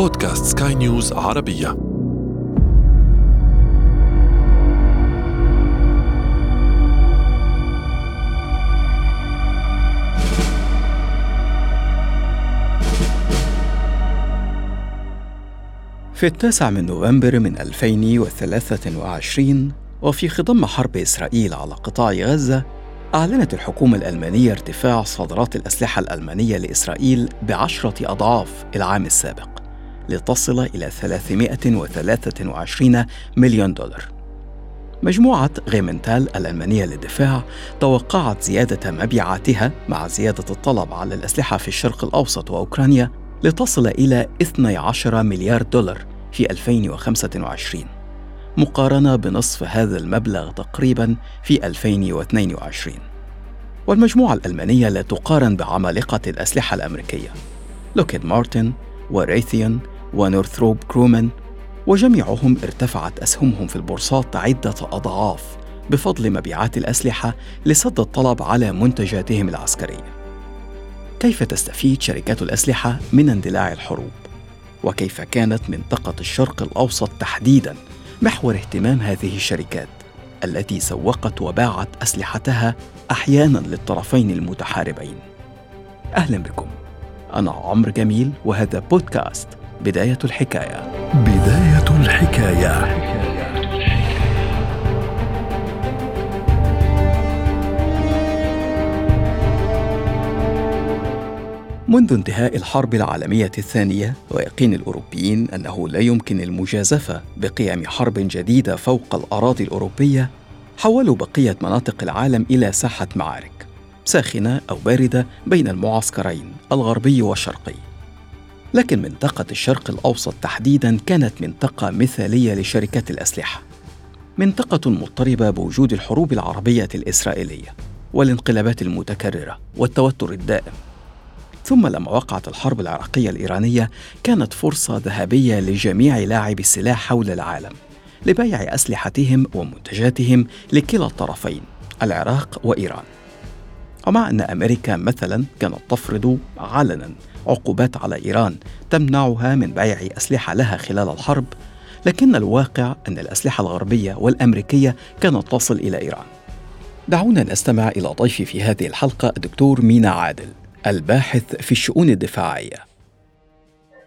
بودكاست سكاي نيوز عربية. في التاسع من نوفمبر من 2023 وفي خضم حرب إسرائيل على قطاع غزة أعلنت الحكومة الألمانية ارتفاع صادرات الأسلحة الألمانية لإسرائيل بعشرة أضعاف العام السابق. لتصل إلى 323 مليون دولار. مجموعة غيمنتال الألمانية للدفاع توقعت زيادة مبيعاتها مع زيادة الطلب على الأسلحة في الشرق الأوسط وأوكرانيا لتصل إلى 12 مليار دولار في 2025 مقارنة بنصف هذا المبلغ تقريبا في 2022 والمجموعة الألمانية لا تقارن بعمالقة الأسلحة الأمريكية لوكهيد مارتن وريثيون ونورثروب غرومان وجميعهم ارتفعت أسهمهم في البورصات عدة أضعاف بفضل مبيعات الأسلحة لسد الطلب على منتجاتهم العسكرية. كيف تستفيد شركات الأسلحة من اندلاع الحروب؟ وكيف كانت منطقة الشرق الأوسط تحديداً محور اهتمام هذه الشركات التي سوقت وباعت أسلحتها أحياناً للطرفين المتحاربين؟ أهلا بكم. أنا عمرو جميل وهذا بودكاست بداية الحكاية. بداية الحكاية منذ انتهاء الحرب العالمية الثانية ويقين الأوروبيين أنه لا يمكن المجازفة بقيام حرب جديدة فوق الأراضي الأوروبية حولوا بقية مناطق العالم إلى ساحة معارك ساخنة أو باردة بين المعسكرين الغربي والشرقي لكن منطقة الشرق الأوسط تحديدا كانت منطقة مثالية لشركات الأسلحة. منطقة مضطربة بوجود الحروب العربية الإسرائيلية والانقلابات المتكررة والتوتر الدائم. ثم لما وقعت الحرب العراقية الإيرانية كانت فرصة ذهبية لجميع لاعبي السلاح حول العالم لبيع أسلحتهم ومنتجاتهم لكلا الطرفين العراق وإيران. ومع أن أمريكا مثلا كانت تفرض علنا عقوبات على إيران تمنعها من بيع أسلحة لها خلال الحرب لكن الواقع أن الأسلحة الغربية والأمريكية كانت تصل إلى إيران. دعونا نستمع إلى ضيفي في هذه الحلقة الدكتور مينا عادل الباحث في الشؤون الدفاعية.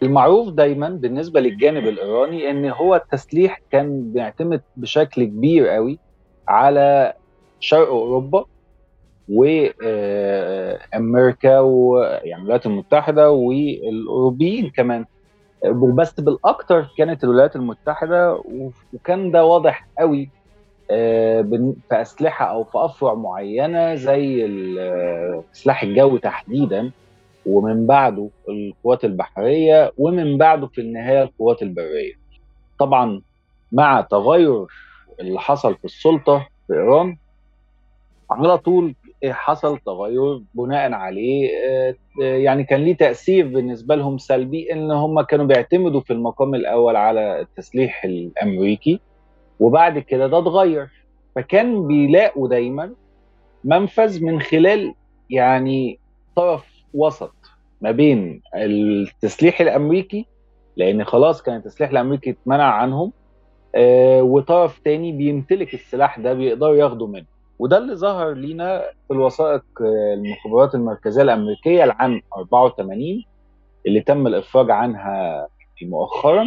المعروف دايما بالنسبة للجانب الإيراني إن هو التسليح كان بيعتمد بشكل كبير قوي على شرق أوروبا وأمريكا ويعني الولايات المتحدة والأوروبيين كمان بس بالاكثر كانت الولايات المتحدة وكان ده واضح قوي آه، في أسلحة أو في أفرع معينة زي ال- سلاح الجو تحديدا ومن بعده القوات البحرية ومن بعده في النهاية القوات البرية. طبعا مع تغير اللي حصل في السلطة في إيران على طول حصل تغير بناء عليه آه، يعني كان ليه تأثير بالنسبة لهم سلبي إن هم كانوا بيعتمدوا في المقام الأول على التسليح الأمريكي وبعد كده ده اتغير. فكان بيلاقوا دايما منفذ من خلال يعني طرف وسط ما بين التسليح الأمريكي لأن خلاص كان التسليح الأمريكي اتمنع عنهم آه وطرف تاني بيمتلك السلاح ده بيقدروا ياخدوا منه. وده اللي ظهر لينا في الوثائق آه، المخابرات المركزية الأمريكية العام 84 اللي تم الإفراج عنها مؤخرا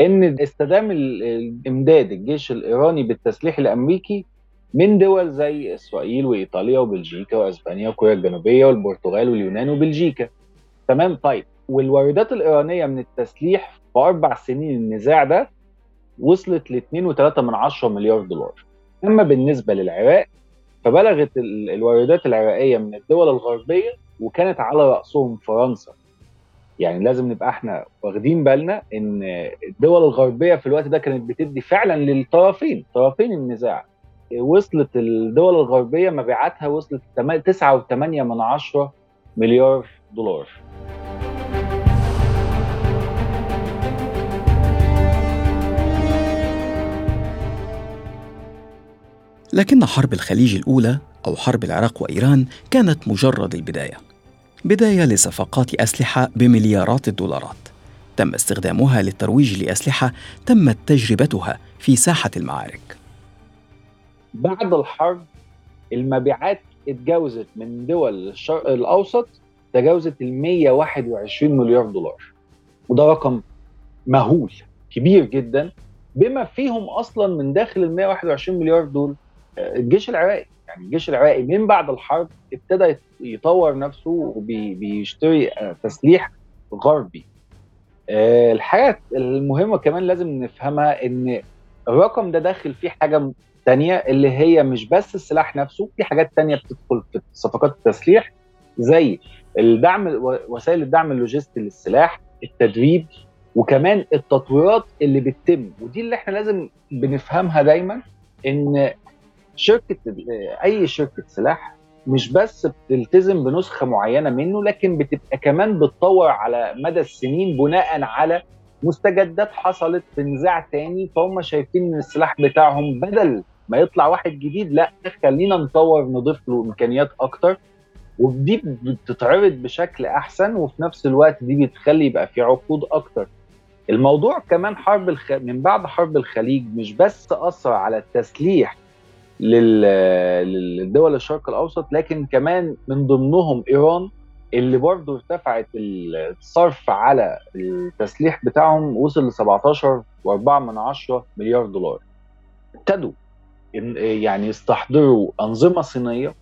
إن استدام الإمداد الجيش الإيراني بالتسليح الأمريكي من دول زي إسرائيل وإيطاليا وبلجيكا وأسبانيا وكوريا الجنوبية والبرتغال واليونان وبلجيكا. تمام؟ طيب. والواردات الإيرانية من التسليح في أربع سنين النزاع ده وصلت ل 2.3 من عشرة مليار دولار. اما بالنسبة للعراق فبلغت ال- الواردات العراقية من الدول الغربية وكانت على رأسهم فرنسا. يعني لازم نبقى إحنا واخدين بالنا إن الدول الغربية في الوقت ده كانت بتدي فعلا للطرفين طرفين النزاع. وصلت الدول الغربية مبيعاتها وصلت 9.8 من عشرة مليار دولار. لكن حرب الخليج الأولى أو حرب العراق وإيران كانت مجرد البداية. بداية لصفقات أسلحة بمليارات الدولارات. تم استخدامها للترويج لأسلحة تمت تجربتها في ساحة المعارك. بعد الحرب المبيعات اتجاوزت من دول الشرق الأوسط تجاوزت ال 121 مليار دولار. وده رقم مهول كبير جدا بما فيهم أصلا من داخل ال 121 مليار دول الجيش العراقي. يعني الجيش العراقي من بعد الحرب ابتدى يطور نفسه وبيشتري تسليح غربي. الحاجة المهمة كمان لازم نفهمها إن الرقم ده داخل فيه حاجة تانية اللي هي مش بس السلاح نفسه في حاجات تانية بتدخل في صفقات التسليح زي الدعم وسائل الدعم اللوجستي للسلاح التدريب وكمان التطويرات اللي بتتم. ودي اللي إحنا لازم بنفهمها دايما إن شركة أي شركة سلاح مش بس بتلتزم بنسخة معينة منه لكن بتبقى كمان بتطور على مدى السنين بناء على مستجدات حصلت في نزاع تاني فهم شايفين إن السلاح بتاعهم بدل ما يطلع واحد جديد لأ خلينا نطور نضيف له إمكانيات أكتر ودي بتتعرض بشكل أحسن وفي نفس الوقت دي بتخلي يبقى في عقود أكتر الموضوع كمان حرب الخ... من بعد حرب الخليج مش بس أثر على التسليح. للدول الشرق الأوسط لكن كمان من ضمنهم إيران اللي برضه ارتفعت الصرف على التسليح بتاعهم وصل ل 17.4 مليار دولار ابتدوا يعني يستحضروا أنظمة صينية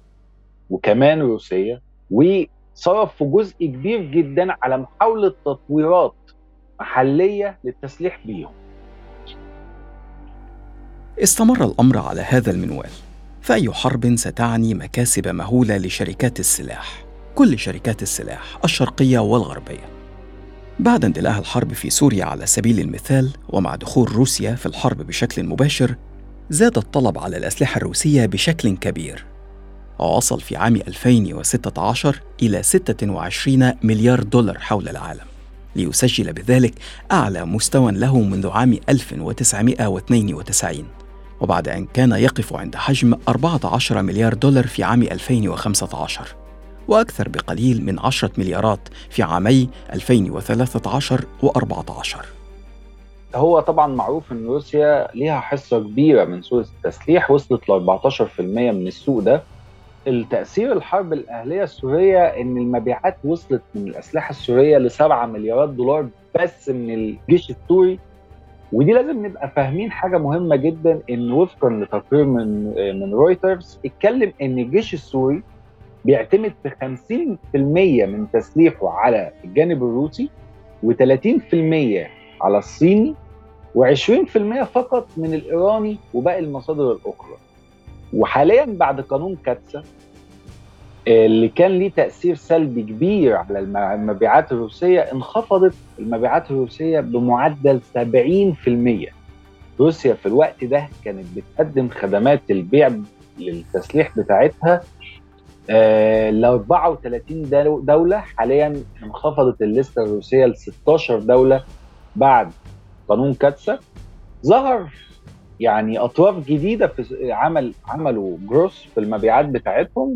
وكمان روسية وصرفوا جزء كبير جدا على محاولة تطويرات محلية للتسليح بيهم. استمر الأمر على هذا المنوال. فأي حرب ستعني مكاسب مهولة لشركات السلاح كل شركات السلاح الشرقية والغربية. بعد اندلاع الحرب في سوريا على سبيل المثال ومع دخول روسيا في الحرب بشكل مباشر زاد الطلب على الأسلحة الروسية بشكل كبير. ووصل في عام 2016 إلى 26 مليار دولار حول العالم ليسجل بذلك أعلى مستوى له منذ عام 1992 وبعد أن كان يقف عند حجم 14 مليار دولار في عام 2015 وأكثر بقليل من 10 مليارات في عامي 2013 و14 هو طبعا معروف إن روسيا ليها حصة كبيرة من سوق التسليح وصلت ل 14% من السوق ده. التأثير الحرب الأهلية السورية إن المبيعات وصلت من الأسلحة السورية ل 7 مليارات دولار بس من الجيش السوري. ودي لازم نبقى فاهمين حاجة مهمة جدا إن وفقا لتقرير من من رويترز اتكلم إن الجيش السوري بيعتمد في 50% من تسليحه على الجانب الروسي و30% على الصيني و20% فقط من الإيراني وباقي المصادر الأخرى. وحاليا بعد قانون كاتسا اللي كان ليه تأثير سلبي كبير على المبيعات الروسية انخفضت المبيعات الروسية بمعدل 70% روسيا في الوقت ده كانت بتقدم خدمات البيع للتسليح بتاعتها ل 34 دولة. حاليا انخفضت الليستة الروسية ل 16 دولة بعد قانون كاتسا ظهر يعني أطراف جديدة في عمل عملوا جروس في المبيعات بتاعتهم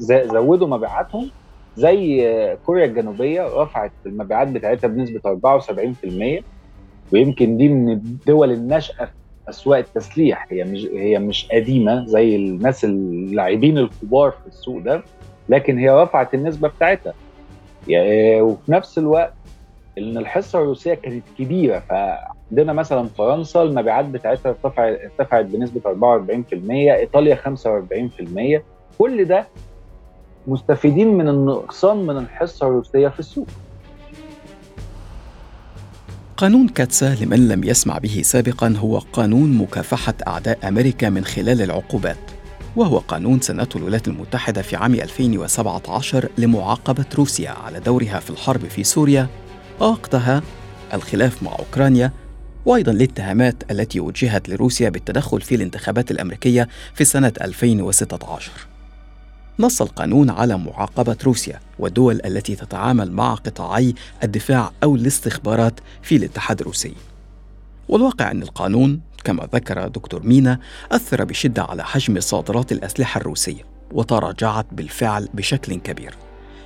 زودوا مبيعاتهم زي كوريا الجنوبية رفعت المبيعات بتاعتها بنسبة 74% ويمكن دي من الدول الناشئة في أسواق التسليح. هي مش هي مش قديمة زي الناس اللاعبين الكبار في السوق ده لكن هي رفعت النسبة بتاعتها. يعني وفي نفس الوقت إن الحصة الروسية كانت كبيرة فعندنا مثلا فرنسا المبيعات بتاعتها ارتفعت ارتفعت بنسبة 44% إيطاليا 45% كل ده مستفيدين من النقصان من الحصة الروسية في السوق. قانون كاتسا لمن لم يسمع به سابقا هو قانون مكافحة أعداء أمريكا من خلال العقوبات وهو قانون سنته الولايات المتحدة في عام 2017 لمعاقبة روسيا على دورها في الحرب في سوريا ووقتها الخلاف مع أوكرانيا وأيضا الاتهامات التي وجهت لروسيا بالتدخل في الانتخابات الأمريكية في سنة 2016 نص القانون على معاقبة روسيا والدول التي تتعامل مع قطاعي الدفاع أو الاستخبارات في الاتحاد الروسي. والواقع أن القانون كما ذكر دكتور مينا أثر بشدة على حجم صادرات الأسلحة الروسية وتراجعت بالفعل بشكل كبير.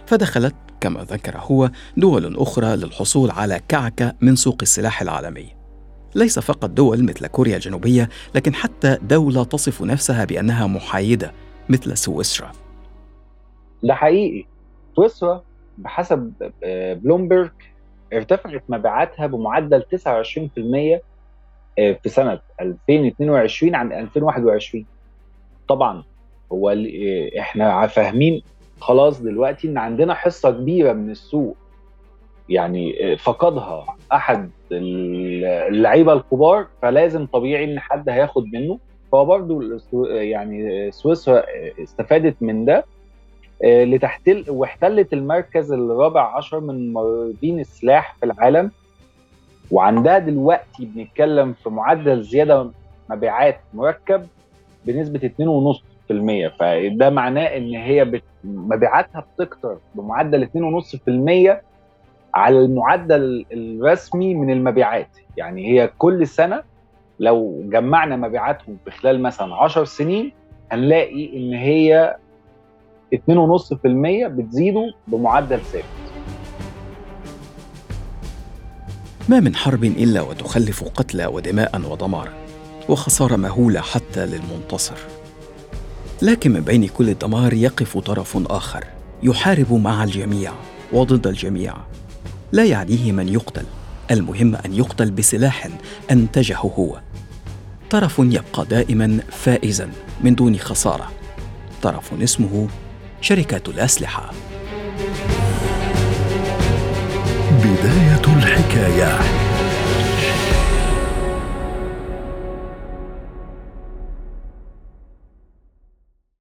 فدخلت كما ذكر هو دول أخرى للحصول على كعكة من سوق السلاح العالمي ليس فقط دول مثل كوريا الجنوبية لكن حتى دولة تصف نفسها بأنها محايدة مثل سويسرا. ده حقيقي. سويسرا بحسب آه، بلومبرج ارتفعت مبيعاتها بمعدل 29% آه، في سنة 2022 عن 2021 طبعا هو آه، إحنا فاهمين خلاص دلوقتي إن عندنا حصة كبيرة من السوق يعني فقدها أحد اللعيبة الكبار فلازم طبيعي إن حد هياخد منه فهو برضو يعني سويسرا استفادت من ده آه، لتحتل واحتلت المركز الرابع عشر من موردين السلاح في العالم وعندها دلوقتي بنتكلم في معدل زيادة مبيعات مركب بنسبة 2.5% فده معناه إن هي. مبيعاتها بتكتر بمعدل 2.5% على المعدل الرسمي من المبيعات. يعني هي كل سنة لو جمعنا مبيعاتهم في خلال مثلا 10 سنين هنلاقي إن هي 2.5% بتزيدوا بمعدل ثابت. ما من حرب إلا وتخلف قتلى ودماء ودمارا وخسارة مهولة حتى للمنتصر. لكن من بين كل الدمار يقف طرف آخر يحارب مع الجميع وضد الجميع. لا يعنيه من يقتل. المهم أن يقتل بسلاح أنتجه هو. طرف يبقى دائما فائزا من دون خسارة. طرف اسمه شركة الأسلحة. بداية الحكاية.